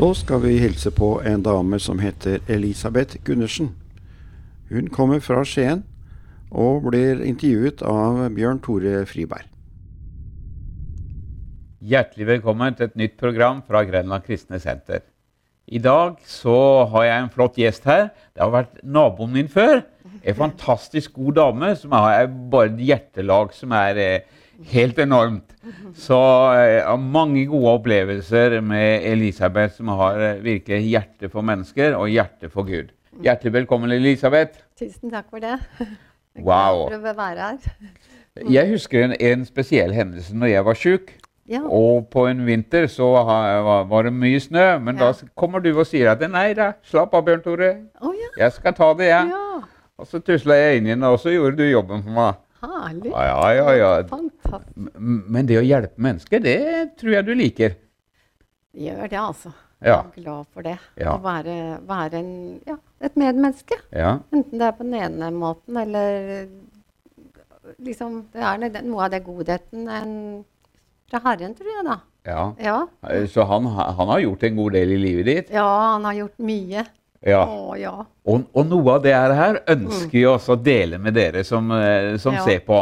Så skal vi hilse på en dame som heter Elisabeth Gundersen. Hun kommer fra Skien og blir intervjuet av Bjørn Tore Friberg. Hjertelig velkommen til et nytt program fra Grenland kristne senter. I dag så har jeg en flott gjest her. Det har vært naboen min før. En fantastisk god dame som har bare et hjertelag som er eh, helt enormt. Så har mange gode opplevelser med Elisabeth, som har eh, virkelig hjerte for mennesker og hjerte for Gud. Hjertelig velkommen, Elisabeth. Tusen takk for det. Jeg Wow. for å være her. Jeg husker en, en spesiell hendelse når jeg var sjuk. Ja. Og på en vinter så var, det mye snø, men Ja. da kommer du og sier at nei da, slapp av, Bjørn Tore. Å ja. Jeg skal ta det, jeg. ja. Og så tusla jeg inn igjen, og så gjorde du jobben for meg. Herlig. Ja, ja, ja, M- Men det å hjelpe mennesker, det tror jeg du liker. Gjør det, altså. Ja. Jeg er glad for det. Ja. Å være, være en, ja, et medmenneske. Ja. Enten det er på den ene måten eller liksom Det er noe- av det godheten en, fra Herren, tror jeg, da. ja. Ja. Så han, han har gjort en god del i livet ditt? ja, han har gjort mye. Ja. Å ja. Og, og noe av det her ønsker jeg også å dele med dere som, eh, som Ja. ser på.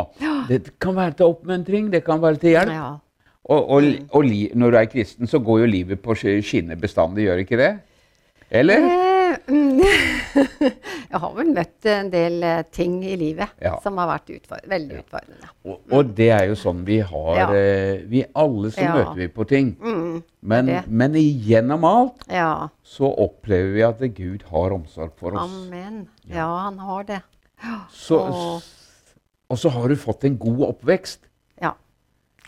Det kan være til oppmuntring, det kan være til hjelp. ja. Og, og, og li, når du er kristen, så går jo livet på sk- skinner bestandig, gjør ikke det? Eller? Eh, mm, jeg har vel møtt en del eh, ting i livet Ja. som har vært utfor veldig utfordrende. Og, og det er jo sånn vi har Ja. eh, Vi alle så Ja. møter vi på ting. Mm, Men, men igjennom alt ja. så opplever vi at Gud har omsorg for oss. Amen. Ja, han har det. Så, og så har du fått en god oppvekst. Ja.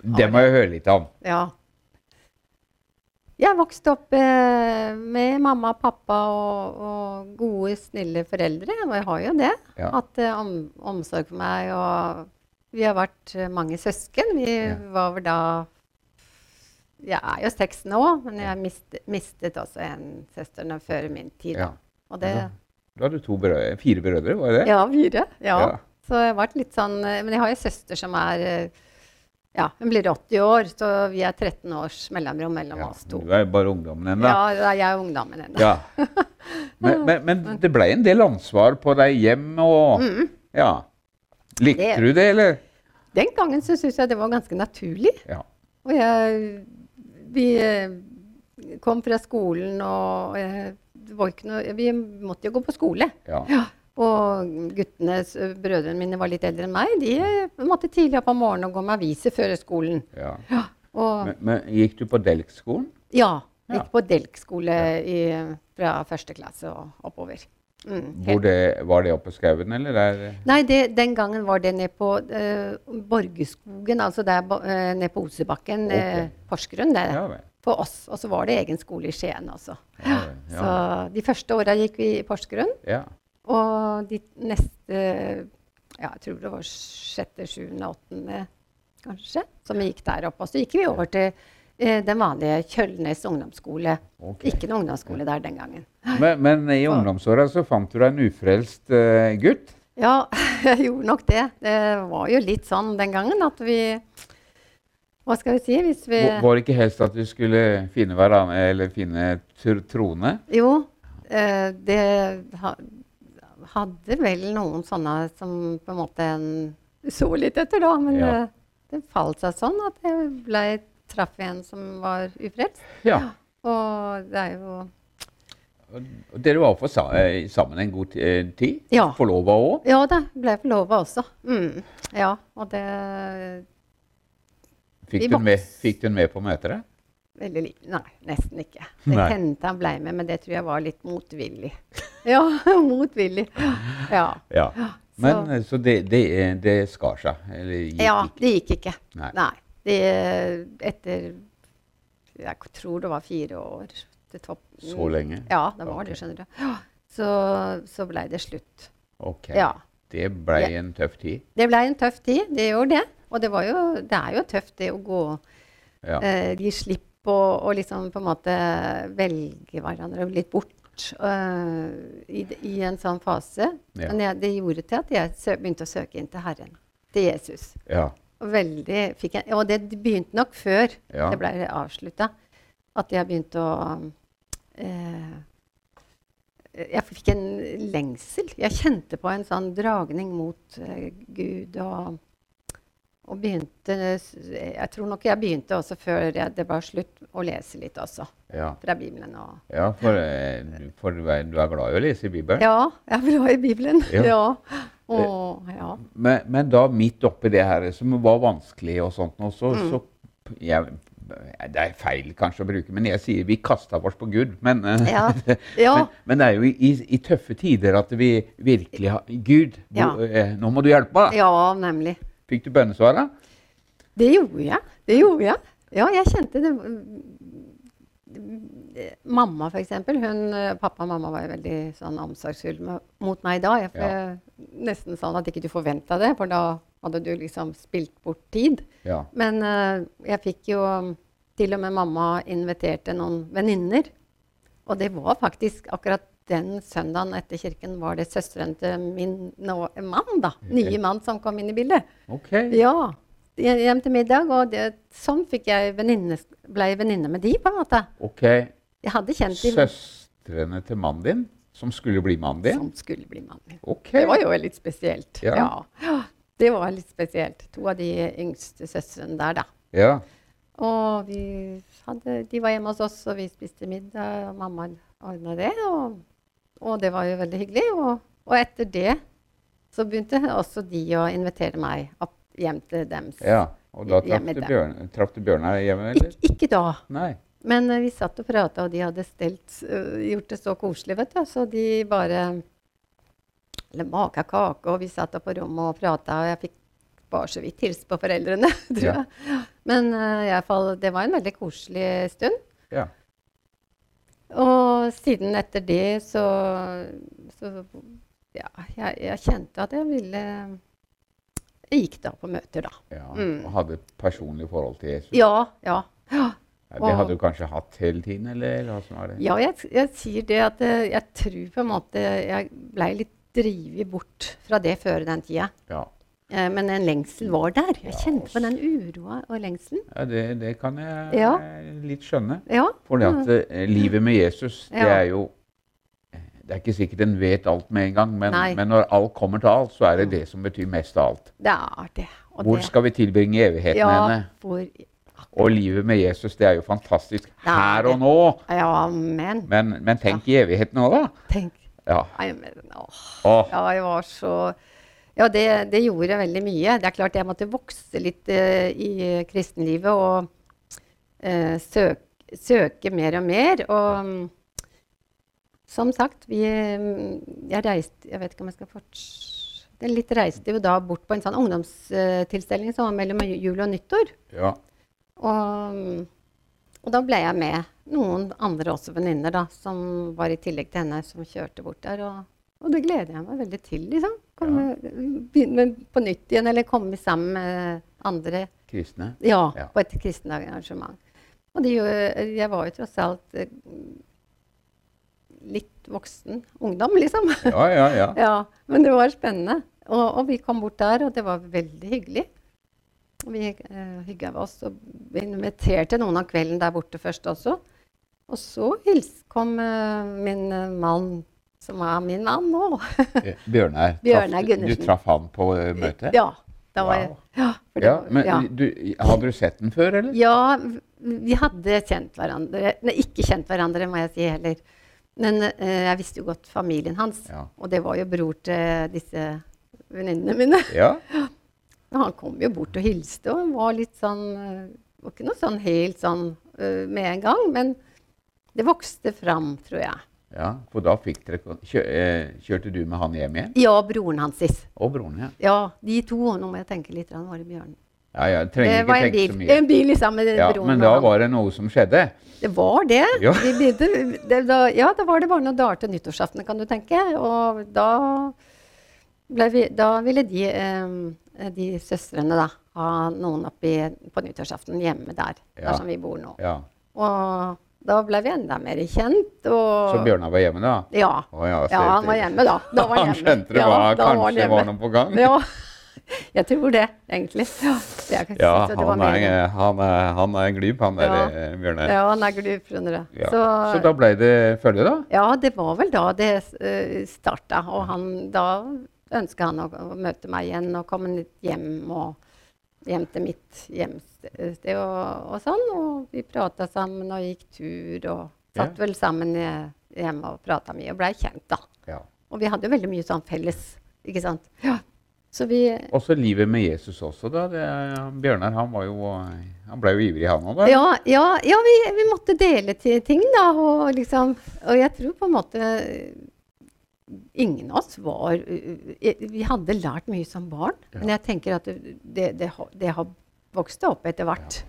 Det må jeg høre litt om. ja. Jeg vokste opp eh, med mamma og pappa og, og gode, snille foreldre. Og jeg har jo det. Ja. Hatt eh, om, omsorg for meg. Og vi har vært mange søsken. Vi Ja. var vel da Jeg er jo seks nå, men jeg mistet, mistet også en søster nå før min tid. Ja. Da. Og det. Du hadde to brødre, fire brødre, var det det? Ja, fire. Ja. Ja. Så jeg har vært litt sånn eh, Men jeg har jo søster som er eh, Ja, hun blir 80 år, så vi er 13 års mellomrom mellom Ja, oss to. Du er bare ungdommen ennå. Ja, jeg er ungdommen ennå. Ja. Men, men, men det ble en del ansvar på deg hjem og Ja. Likte Mm. Det- du det, eller? Den gangen så syns jeg det var ganske naturlig. Ja. Og jeg Vi eh, kom fra skolen, og jeg, det var ikke noe Vi måtte jo gå på skole. ja. Og guttene, brødrene mine var litt eldre enn meg. De eh, måtte tidlig opp om morgenen og gå med aviser før skolen. ja. Og Men, men gikk du på Delk-skolen? Ja. Ja. Gikk på Delk-skole i- fra første klasse og oppover. Mm, det, var det oppe på skauen, eller? Der? Nei, det, den gangen var det nede på uh, Borgeskogen, altså der bo- eh, nede på Osebakken, Okay. Uh, Porsgrunn. Der. Ja vel. For oss. Og så var det egen skole i Skien også. Ja, Så de første åra gikk vi i Porsgrunn. ja. Og de neste Ja, jeg tror det var sjette, sjuende, åttende, kanskje, som vi gikk der oppe. Og så gikk vi over til eh, den vanlige Kjølnes ungdomsskole. Okay. Ikke noen ungdomsskole der den gangen. Men, men i ungdomsåra så fant du deg en ufrelst eh, gutt? Ja, jeg gjorde nok det. Det var jo litt sånn den gangen at vi Hva skal vi si? Hvis vi Var det ikke helst at du skulle finne hverandre, eller finne tr trone? Jo, eh, det hadde vel noen sånne som på en måte en så litt etter, da. Men Ja. det, det falt seg sånn at jeg ble, traff en som var ufrelst. Ja. Og det er jo Og Dere var for sa eh, sammen en god eh, tid? Ja. Forlova òg? Ja da, ble forlova også. Mm, ja, og det Fikk, du med- fikk du den med på møtet? Veldig lite. Nei, nesten ikke. Det Nei. hendte han ble med, men det tror jeg var litt motvillig. Ja, motvillig. Ja. Ja. Men Så- eh, så det, det, det skar seg? Eller gikk Ja, ikke? det gikk ikke. Nei. Nei. Det, etter Jeg tror det var fire år til topp. Så lenge? Ja, det var okay. det, skjønner du. Så, så blei det slutt. Ok. Ja. Det ble Ja. en tøff tid? Det blei en tøff tid, det gjorde det. Og det, var jo, det er jo tøft, det å gå Ja. eh, Gi slipp og, å liksom på en måte velge hverandre litt bort Uh, i, i en sånn fase. Ja. Men jeg, det gjorde til at jeg sø, begynte å søke inn til Herren. Til Jesus. ja. Og veldig jeg, Og det begynte nok før Ja. det ble avslutta. At jeg begynte å uh, Jeg fikk en lengsel. Jeg kjente på en sånn dragning mot uh, Gud og, og begynte Jeg tror nok jeg begynte også før jeg, det var slutt, å lese litt også Ja, fra Bibelen. Og, ja for, eh, for du er du er glad i å lese i Bibelen? ja, jeg er glad i Bibelen. Ja. Ja. Og, ja. Men, men da midt oppi det her som var vanskelig og sånt, og så, Mm. så jeg, Det er feil kanskje å bruke, men jeg sier vi kasta oss på Gud. Men, eh, Ja. Ja. men, men det er jo i, i, tøffe tider at vi virkelig har Gud, eh, nå må du hjelpe meg! ja, nemlig. Fikk du bønnesvaret? Det gjorde jeg. Det gjorde jeg. Ja, jeg kjente det Mamma, for eh, pappa og mamma var jo veldig sånn omsorgsfull mot meg da. Jeg, Ja. Nesten sånn at ikke du forventa det, for da hadde du liksom spilt bort tid. Ja. Men uh, jeg fikk jo Til og med mamma inviterte noen venninner. Og det var faktisk akkurat den søndagen etter kirken var det søsteren til min nå, mann, da. Nye mann som kom inn i bildet. Ok. Ja. Hjem til middag. Og det, sånn fikk jeg venninne, ble jeg venninne med de, på en måte. ok. Jeg hadde kjent de Søstrene til mannen din, som skulle bli mannen din? som skulle bli mannen min. Okay. Det var jo litt spesielt. Ja. Ja. Det var litt spesielt. To av de yngste søstrene der, da. Ja. Og vi hadde, de var hjemme hos oss, og vi spiste middag, og mamma ordna det. Og, og det var jo veldig hyggelig. Og, og etter det så begynte også de å invitere meg opp hjem til dems. ja. Og da traff du. Bjørn, traff du Bjørnar hjemme, eller? Ik ikke da. Nei. Men eh, vi satt og prata, og de hadde stelt, øh, gjort det så koselig, vet du. Så de bare Eller maka kake, og vi satt på rommet og prata, og jeg fikk bare så vidt hilse på foreldrene, tror Ja. jeg. Men uh, i alle fall, det var en veldig koselig stund. Ja. Og siden etter det så, så Ja, jeg, jeg kjente at jeg ville Jeg gikk da på møter, da. ja. Mm. Og hadde et personlig forhold til Jesus? Ja, ja. ja. Det hadde du kanskje hatt hele tiden, eller hvordan var det? Ja, jeg, jeg sier det at eh, jeg tror på en måte jeg blei litt drevet bort fra det før den tida. Ja, men en lengsel var der. Jeg kjente på den uroa og lengselen. ja det, det kan jeg Ja. eh, litt skjønne. Ja. For det at eh, livet med Jesus, det Ja. er jo eh, Det er ikke sikkert en vet alt med en gang, men, men når alt kommer til alt, så er det det som betyr mest av alt. Det er det. Og Hvor det, skal vi tilbringe evigheten ja, henne? hvor, Og livet med Jesus, det er jo fantastisk er her og nå. ja, men Men, men tenk i evigheten òg, da. tenk Ja. Nei, men, åh. Åh, Ja, jeg var så Ja, det, det gjorde veldig mye. Det er klart jeg måtte vokse litt uh, i kristenlivet og uh, søke, søke mer og mer. Og mm, som sagt, vi mm, Jeg reiste Jeg vet ikke om jeg skal fortsette Litt reiste jo da bort på en sånn ungdomstilstelning som var mellom jul og nyttår. ja. Og, mm, og da ble jeg med noen andre også venninner da, som var i tillegg til henne, som kjørte bort der. Og, og det gleder jeg meg veldig til. liksom. Komme, Begynne på nytt igjen, eller komme sammen med andre. Kristne. Ja, Ja. på et kristent arrangement. Og det, jeg var jo tross alt eh, litt voksen ungdom, liksom. Ja, ja, ja. Ja, men det var spennende. Og, og vi kom bort der, og det var veldig hyggelig. Vi uh, hygga oss og vi inviterte noen av kvelden der borte først også. Og så hils, kom uh, min eh, mann, som er min mann nå. Eh, Bjørnar. Bjørnar Gundersen. Du traff han på eh, møtet? Ja. Da var jeg, ja, Ja, var- men ja. Du, Hadde du sett den før, eller? Ja, vi hadde kjent hverandre. Nei, ikke kjent hverandre, må jeg si heller. Men uh, jeg visste jo godt familien hans. Ja. Og det var jo bror til disse venninnene mine. Ja. Han kom jo bort og hilste og var litt sånn Var ikke noe sånn helt sånn uh, med en gang, men det vokste fram, tror jeg. Ja. For da dere kjør, eh, Kjørte du med han hjem igjen? Ja, broren hans. Og broren, ja. Ja, de to. Nå må jeg tenke litt. Han var i Bjørn. Ja, ja, Det ikke var en bil, en bil sammen med Ja, broren. men da var det noe som skjedde? Det var det. Ja. Begynte, det da, ja, da var det bare noen dager til nyttårsaften, kan du tenke. Og da, vi, da ville de, eh, de søstrene da, ha noen oppi på nyttårsaften hjemme der, der som vi bor nå. Ja. Og da ble vi enda mer kjent. Og, Så Bjørnar var hjemme da? Ja. Oh, ja, ja, han var hjemme da. da var Han hjemme. skjønte det Ja, var, var han kanskje hjemme. var noe på gang? Ja. Jeg tror det, egentlig. Ja, det Ja, så det var han er, han er, han er glup, han der Ja. eh, Bjørnar. Ja, han er glup, skjønner du. Ja. Så, da ble det følge, da? Ja, det var vel da det uh, starta. Og han, da ønska han å, å møte meg igjen og komme litt hjem, og, hjem til mitt hjemsted og, og sånn. Og vi prata sammen og gikk tur og satt Ja. vel sammen hjemme og prata mye og blei kjent, da. Ja. Og vi hadde jo veldig mye sånn felles, ikke sant. Ja. Så vi Også livet med Jesus også, da. Det, Bjørnar han var jo Han ble jo ivrig, han òg, da. Ja, ja, ja vi, vi måtte dele til ting, da. Og, liksom, og jeg tror på en måte Ingen av oss var eh, Vi hadde lært mye som barn, Ja. men jeg tenker at det, det, det, har- vokst opp etter hvert.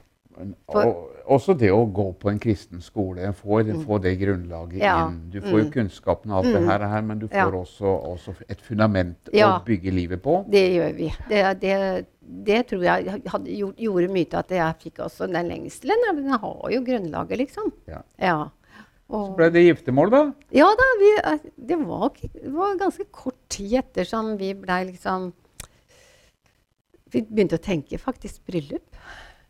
For- og, også det å gå på en kristen skole, få, få det grunnlaget Ja. inn. Du får jo Mm. kunnskapen av alt det her, men du Ja. får også, også et fundament Ja. å bygge livet på. Det gjør vi. Det, det, det tror jeg gjort, gjorde mye til at jeg fikk også den lengselen. Den har jo grunnlaget, liksom. Ja. Ja. Så ble det giftermål, da. ja da, vi, eh, det, var, det var ganske kort tid etter som vi blei liksom Vi begynte å tenke faktisk bryllup.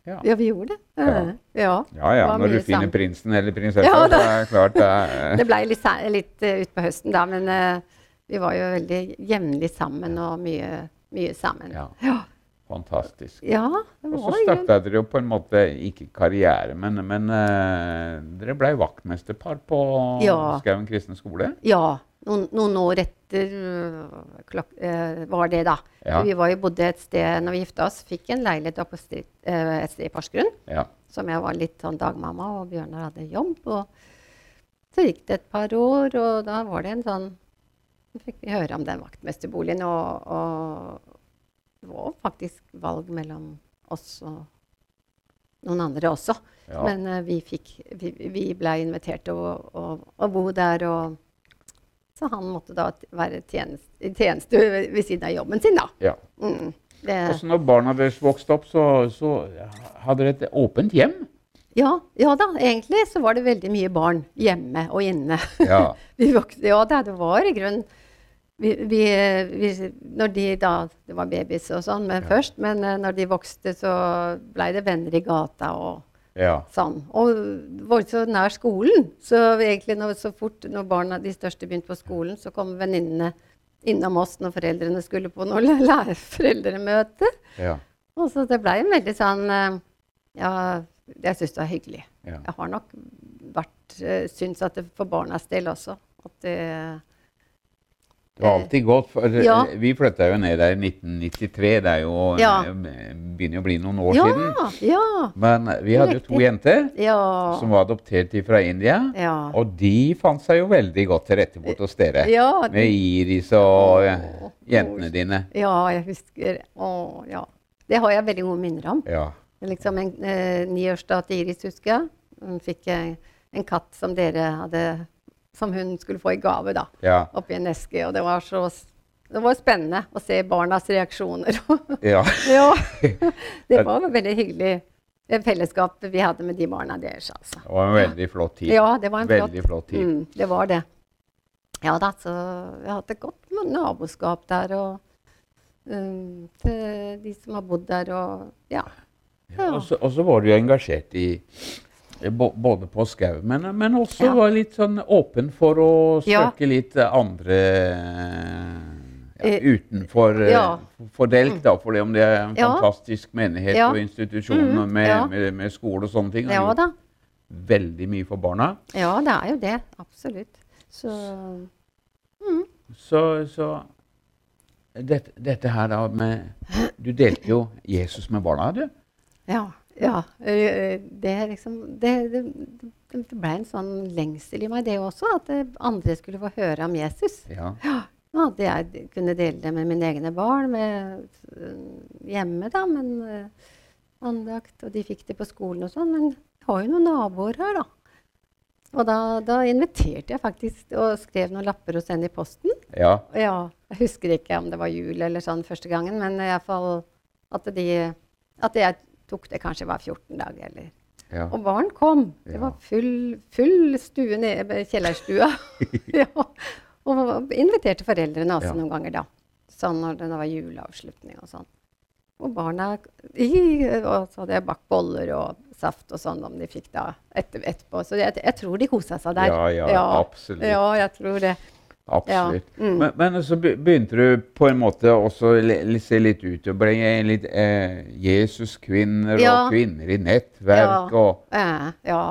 Ja. Ja, vi gjorde det. Ja. Eh, ja. Ja ja, når du finner sammen. prinsen eller prinsessa, Ja, så er det klart det er Det blei litt, litt uh, utpå høsten, da, men uh, vi var jo veldig jevnlig sammen og mye, mye sammen. Ja, fantastisk. ja det Og så var starta dere jo på en måte ikke karriere, men, men uh, dere ble vaktmesterpar på Ja. Skauen kristne skole. Ja, noen, noen år etter uh, klok uh, var det, da. Ja. Vi var jo bodde et sted når vi gifta oss, fikk en leilighet oppe et sted i Porsgrunn. Ja. Som jeg var litt sånn dagmamma, og Bjørnar hadde jobb. Og så gikk det et par år, og da var det en sånn Så fikk vi høre om den vaktmesterboligen, og, og det var faktisk valg mellom oss og noen andre også. Ja. Men uh, vi, fikk, vi, vi ble invitert til å, å, å bo der, og så han måtte da være i tjeneste ved ved siden av jobben sin, da. ja. Mm. Og så når barna deres vokste opp, så, så hadde dere et åpent hjem. ja, ja da, egentlig så var det veldig mye barn hjemme og inne. Ja. ja da, det var i grunnen vi, vi, vi, Når de da Det var babyer og sånn men Ja. først, men eh, når de vokste, så blei det venner i gata og ja. sånn. Og var så nær skolen. Så egentlig når, så fort når barna, de største begynte på skolen, så kom venninnene innom oss når foreldrene skulle på noe lærerforeldremøte. ja. Og så det blei en veldig sånn eh, Ja, jeg syns det var hyggelig. ja. Jeg har nok vært uh, Syns at det for barnas del også at det Det var alltid godt. For Ja. Vi flytta jo ned der i 1993. Det er jo, Ja. eh, begynner jo å bli noen år Ja! siden. Ja! Men vi hadde jo to jenter Ja. som var adoptert fra India. ja. Og de fant seg jo veldig godt til rette bort hos dere. Ja, Med Iris og eh, Åh, jentene dine. ja, jeg husker Å, ja. Det har jeg veldig gode minner om. Ja. Liksom en eh, niårsdag til Iris, husker jeg. Hun fikk eh, en katt som dere hadde Som hun skulle få i gave, da. Ja. Oppi en eske. Og det var så det var spennende å se barnas reaksjoner. ja. ja. Det var et veldig hyggelig fellesskap vi hadde med de barna deres, altså. Det var en veldig flott tid. Ja, det var en Veldig flott tid. Mm, det var det. Ja da, så vi har hatt et godt naboskap der. Og um, til de som har bodd der, og ja. ja. Og så- var du engasjert i både på skau, men, men også Ja. var litt sånn åpen for å Ja. søke litt andre ja, Eh, utenfor eh, ja. for Delk, da, for om det er en Ja. fantastisk menighet Ja. og institusjon mm, med, ja. med, med skole og sånne ting. har ja da. Veldig mye for barna. Ja, det er jo det. Absolutt. Så mm, Så, så dette, dette her da med Du delte jo Jesus med barna, du. ja. Ja. Det liksom Det, det, det ble en sånn lengsel i meg, det også. At andre skulle få høre om Jesus. Ja. Nå hadde jeg kunne dele det med mine egne barn med, hjemme, da, men andakt, og de fikk det på skolen og sånn. Men jeg har jo noen naboer her, da. Og da, da inviterte jeg faktisk og skrev noen lapper og sendte i posten. ja. Ja, jeg husker ikke om det var jul eller sånn første gangen, men i hvert fall at, de, at jeg tok det kanskje var 14 dager eller ja. og barn kom. Det Ja. var full, full stue nede ved kjellerstua. ja. Og inviterte foreldrene også Ja. noen ganger, da. Sånn når det var juleavslutning og sånn. Og barna i, Og så hadde jeg bakt boller og saft og sånn om de fikk da etter, etterpå. Så jeg, jeg tror de kosa seg der. Ja, ja, absolutt. Ja, jeg tror det. Absolutt. Ja, mm. Men, men så begynte du på en måte også å se litt ut og bli litt eh, Jesuskvinner Ja. og kvinner i nettverk Ja. og Eh, ja.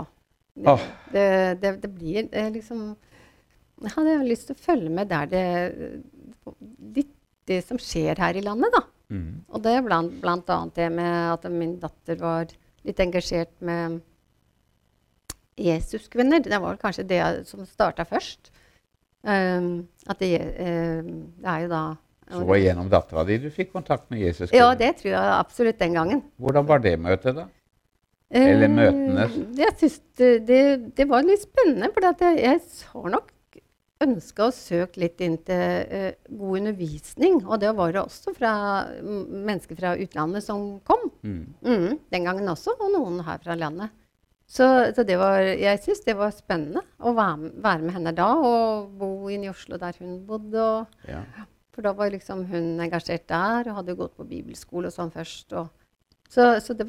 Det, Ah. det, det, det blir liksom Jeg hadde lyst til å følge med der det det som skjer her i landet, da. mm, Og det er blant, blant annet det med at min datter var litt engasjert med Jesuskvinner. Det var kanskje det som starta først. Um, at det, um, det er jo da Så var gjennom dattera di du fikk kontakt med Jesus? Ja, det tror jeg absolutt den gangen. Hvordan var det møtet, da? Eller møtene? møtene? Jeg synes det, det, det var litt spennende, for jeg, jeg har nok ønska å søke litt inn til uh, god undervisning. Og det var det også fra mennesker fra utlandet som kom. Mm. Mm, den gangen også, og noen her fra landet. Så, så det var, jeg syns det var spennende å være, med- være med henne da, og bo inne i Oslo der hun bodde. Og, Ja. for da var liksom hun engasjert der, og hadde gått på bibelskole og sånn først. Og, så, så det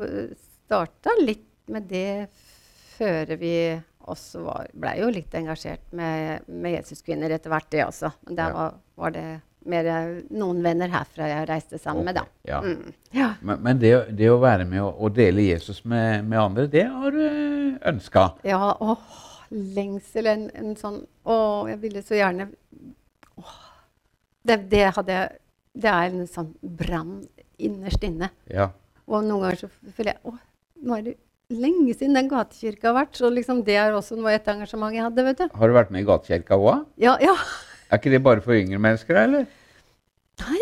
starta litt med det før vi også var Blei jo litt engasjert med, med Jesuskvinner etter hvert, det også. Men der var, var det mer eh, noen venner herfra jeg reiste sammen med, da. Ja. Mm. ja. Men, men det, det å være med og, og dele Jesus med, med andre, det har du ønska? Ja, åh, lengsel. En, en sånn Å, jeg ville så gjerne åh, det, det hadde jeg Det er en sånn brann innerst inne. Ja. Og noen ganger så føler jeg Å, nå er det lenge siden den gatekirka har vært. Så liksom det er også noe et engasjement jeg hadde, vet du. Har du vært med i gatekirka òg? Ja, ja. Er ikke det bare for yngre mennesker, eller? Nei,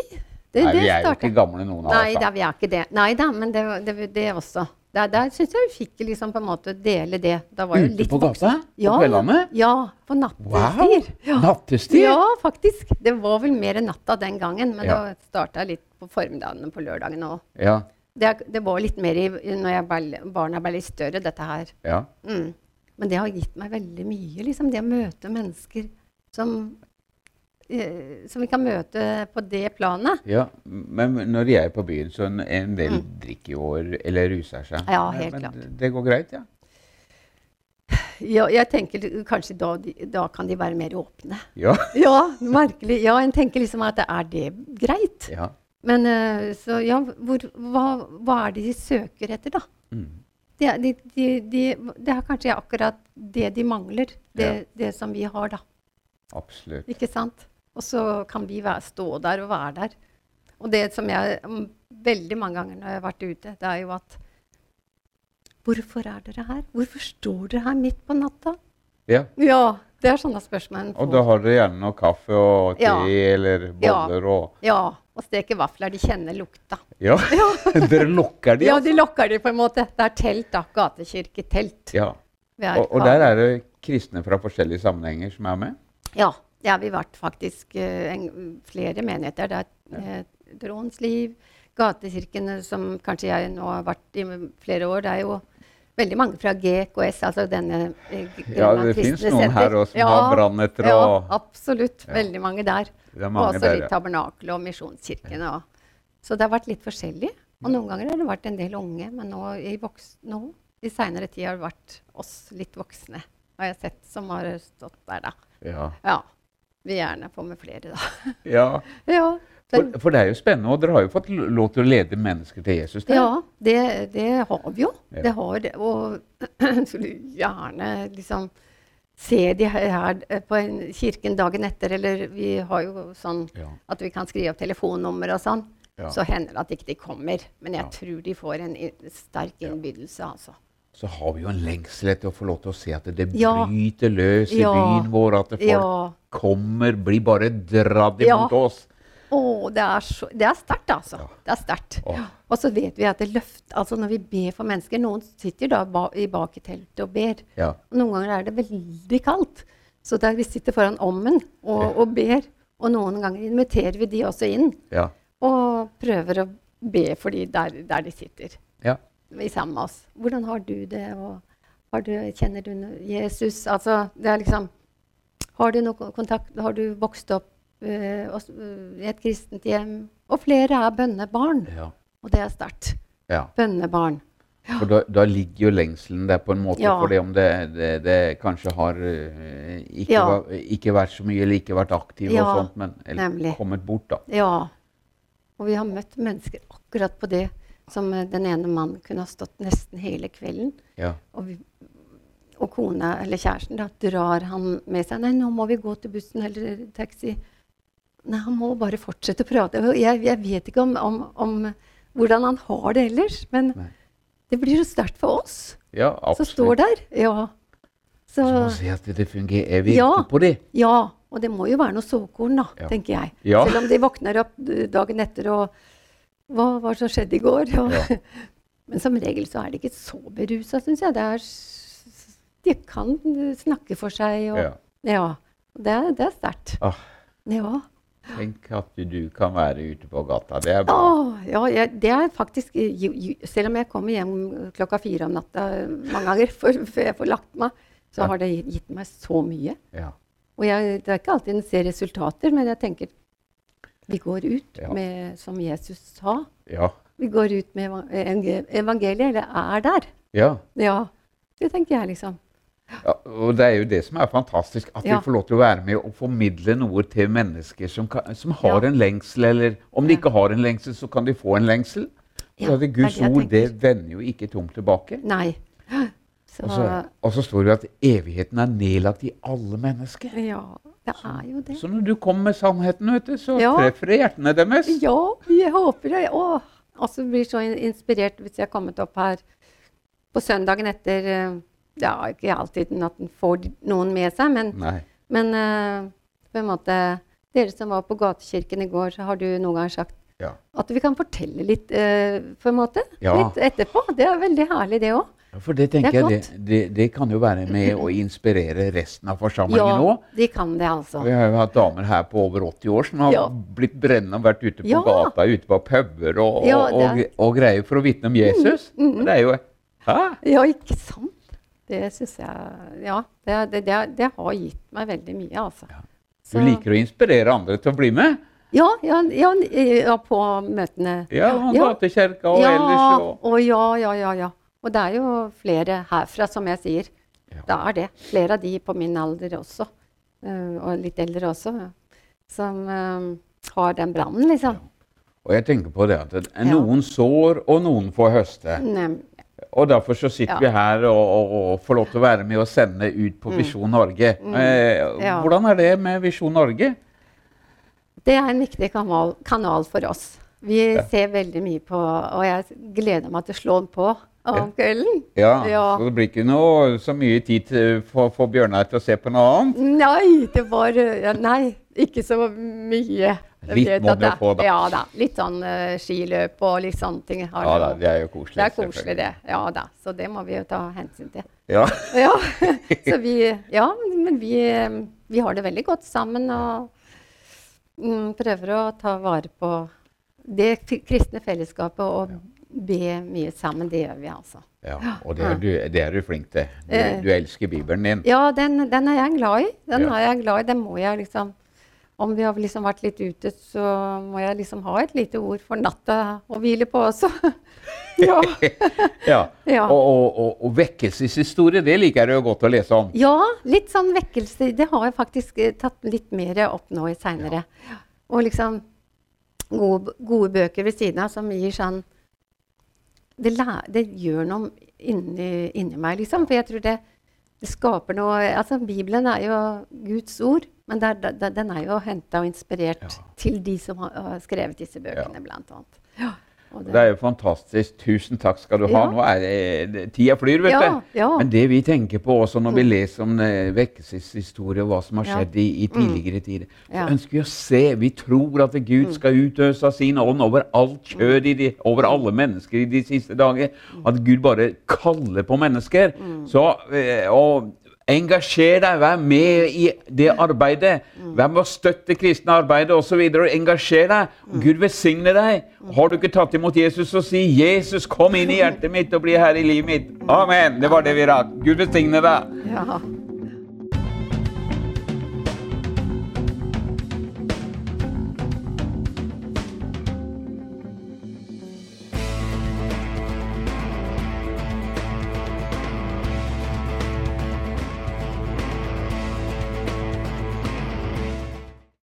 det, Nei, det vi er jo ikke gamle, noen av oss. da, da. vi er ikke det. Nei da, men det, det, det også. Der, der syns jeg vi fikk liksom på en måte dele det. Da var Ute på gata? Ja, På kveldene? Ja, på Wow! nattestid. Ja. Nattestid? Ja, faktisk. Det var vel mer natta den gangen, men Ja. da starta litt på formiddagene på lørdagen òg. Ja. Det, det var litt mer i, når ble, barna ble litt større, dette her. ja. Mm. Men det har gitt meg veldig mye, liksom. Det å møte mennesker som, som vi kan møte på det planet. Ja, men når de er på byen, så en, en del drikker jo eller ruser seg. Mm. Ja, helt men klart. det- går greit, ja? Ja, jeg tenker kanskje da, da kan de være mer åpne. Ja. Ja, merkelig. Ja, en tenker liksom at er det greit? ja. Men eh, så ja, hvor, hva, hva er det de søker etter, da? Mm. Det, de, de, de, det er kanskje akkurat det de mangler, det, Ja. det som vi har, da. Absolutt. Ikke sant? Og så kan vi være, stå der og være der. Og det som jeg mm, veldig mange ganger når jeg har vært ute, det er jo at Hvorfor er dere her? Hvorfor står dere her midt på natta? Ja. Ja, det er sånne spørsmål Og da har dere gjerne noe kaffe og te Ja. eller Ja. og Ja, og steke vafler. De kjenner lukta. Ja. dere lokker de, Ja, altså? de lokker de på en måte. Det er telt, da. Gatekirketelt. Ja. Og, og der er det kristne fra forskjellige sammenhenger som er med? Ja, har vi vært faktisk eh, en, flere menigheter. Det er eh, Dråens liv, gatekirkene som kanskje jeg nå har vært i flere år. Det er jo veldig mange fra GKS, altså denne eh, Ja, det fins noen noen her Senter. også som har brannetter Ja, absolutt. Ja. Veldig mange der. Er Og også der, litt ja. tabernakel og Misjonskirken. Og. Så det har vært litt forskjellig. Og noen ganger har det vært en del unge, men nå i, nå, i seinere tid har det vært oss litt voksne, har jeg sett, som har stått der, da. Ja. Vil gjerne få med flere, da. ja. Ja, For, den, for det er jo spennende, og dere har jo fått lov til å lede mennesker til Jesus der. ja det, det har vi jo. Ja. Det har det. Og skulle gjerne liksom se de her, eh, på en kirken dagen etter, eller vi har jo sånn Ja. at vi kan skrive opp telefonnummer og sånn. Ja. Så hender det at ikke de kommer. Men jeg Ja. tror de får en sterk innbydelse, altså. Så har vi jo en lengsel etter å få lov til å se at det Ja. bryter løs i Ja. byen vår, at folk Ja. kommer, blir bare Ja. imot oss. Å, det er, så, det er sterkt, altså. Ja. Det er sterkt. Oh. Og så vet vi at det løfter Altså når vi ber for mennesker Noen sitter da ba, i bak i teltet og ber. Ja. Og noen ganger er det veldig kaldt. Så der vi sitter foran ommen og, og ber. Og noen ganger inviterer vi de også inn. Ja. Og prøver å be for de der, der de sitter. ja. Vi sammen med oss. Hvordan har du det? Har du, kjenner du Jesus? Altså, det liksom Har du noe kontakt? Har du vokst opp eh, i et kristent hjem? Og flere er bønnebarn. ja. Og det er sterkt. Ja. Bønnebarn. For da, da ligger jo lengselen der på en måte, Ja. fordi om det, det, det kanskje har uh, ikke, Ja. va- ikke vært så mye, eller ikke vært aktiv Ja, og sånt, men eller, kommet bort, da. Ja. Og vi har møtt mennesker akkurat på det som eh, den ene mannen kunne ha stått nesten hele kvelden. Ja. Og, vi, og kona, eller kjæresten, da, drar han med seg. 'Nei, nå må vi gå til bussen eller taxi.' Nei, han må bare fortsette å prate. Jeg, jeg vet ikke om, om, om hvordan han har det ellers, men Nei. det blir jo sterkt for oss ja, som står der. Ja. Så, Så man si at det fungerer evig Ja. på det. ja. Og det må jo være noe såkorn, da, Ja. tenker jeg. Ja. Selv om de våkner opp dagen etter og Hva var det som skjedde i går? Og, Ja. Men som regel så er de ikke så berusa, syns jeg. Det er, de kan snakke for seg. Og, Ja. ja. Det, det er sterkt. Ah. Ja. Tenk at du kan være ute på gata. Det er bra. Åh, ja, jeg, det er faktisk ju, ju, Selv om jeg kommer hjem klokka fire om natta eh, mange ganger før jeg får lagt meg, så har det gitt meg så mye. Ja. Og jeg, det er ikke alltid en ser resultater, men jeg tenker vi går ut Ja. med, som Jesus sa. Ja. Vi går ut med evangeliet, eller er der. ja. Ja, det tenker jeg, liksom. Ja, og det er jo det som er fantastisk, at Ja. vi får lov til å være med og formidle noe til mennesker som, kan, som har Ja. en lengsel, eller om de ikke har en lengsel, så kan de få en lengsel. Ja, det er Guds det jeg ord det vender jo ikke tomt tilbake. Nei. Så, Og så, og så står det at evigheten er nedlagt i alle mennesker. ja, det er jo det. Så når du kommer med sannheten, vet du, så Ja. treffer det hjertene deres. Ja, jeg håper det. Åh, altså blir så inspirert hvis jeg har kommet opp her på søndagen etter Det Ja, ikke alltid at en får noen med seg, men, Nei. men uh, på en måte Dere som var på gatekirken i går, så har du noen gang sagt Ja. at vi kan fortelle litt, uh, på en måte. Ja. Litt etterpå. Det er veldig herlig, det òg. Ja, For det tenker Det jeg, det, det, det kan jo være med å inspirere resten av forsamlingen Ja, òg. de kan det, altså. Vi har jo hatt damer her på over 80 år som har Ja. blitt brennende og vært ute på Ja. gata, ute på puber og, Ja, og, og, og greier for å vitne om Jesus. Mm, Og Det er jo Hæ? Ja, ikke sant? Det syns jeg Ja, det, det, det, det har gitt meg veldig mye, altså. Du Så- liker å inspirere andre til å bli med? Ja, ja, ja, ja på møtene. Ja, og Ja. gatekirka og ja, ellers. Og, og ja, ja, ja, ja. Og det er jo flere herfra, som jeg sier. Ja. Det er det. Flere av de på min alder også, uh, og litt eldre også, som uh, har den brannen, liksom. og jeg tenker på det at det- Ja. noen sår, og noen får høste. Ne Og derfor så sitter Ja. vi her og, og, og får lov til å være med og sende ut på Visjon Norge. Mm. Mm. Ja. Hvordan er det med Visjon Norge? Det er en viktig kanal, kanal for oss. Vi ser veldig mye på, og jeg gleder meg til å slå den på om kvelden. Ja, Ja. Så det blir ikke noe, så mye tid til- for, for Bjørnar til å se på noe annet? Nei, det var ja, Nei, ikke så mye. Litt må du få, da. Ja da. Litt sånn uh, skiløp og litt sånne ting. har Ja det da, det er jo koselig. det er koselig, det. Ja da. Så det må vi jo ta hensyn til. Ja. Ja, så vi, ja men vi, eh, vi har det veldig godt sammen og mm, prøver å ta vare på det kristne fellesskapet og be mye sammen. Det gjør vi, altså. ja. Og det er, du, det er du flink til. Du, Eh. du elsker Bibelen din. Ja, den, den er jeg glad i. Den Ja. er jeg glad i. Den må jeg liksom Om vi har liksom vært litt ute, så må jeg liksom ha et lite ord for natta å hvile på også. ja. Ja. Ja. Og, og, og, og vekkelseshistorie, det liker jeg godt å lese om. ja, litt sånn vekkelse. Det har jeg faktisk eh, tatt litt mer opp nå i seinere. Og liksom gode, gode bøker ved siden av som gir sånn Det, det gjør noe inni, inni meg, liksom. For jeg tror det, det skaper noe Altså, Bibelen er jo Guds ord, men der, der, den er jo henta og inspirert Ja. til de som har, har skrevet disse bøkene, blant annet. Ja. Og Det er jo fantastisk. Tusen takk skal du ha. Ja. Nå er det, det Tida flyr, vet Ja, du. ja. Men det vi tenker på også når vi leser om eh, vekkelseshistorie og hva som har skjedd i, i tidligere tider, så ønsker vi å se Vi tror at Gud skal utøse av sin ånd over alt kjød, i de, over alle mennesker i de siste dager. At Gud bare kaller på mennesker. Så eh, og Engasjer deg, vær med i det arbeidet. Vær med å støtte kristne arbeidet osv. Engasjer deg. Gud velsigne deg. Har du ikke tatt imot Jesus, så si 'Jesus, kom inn i hjertet mitt og bli her i livet mitt'. Amen. Det var det vi rakk. Gud velsigne deg. ja.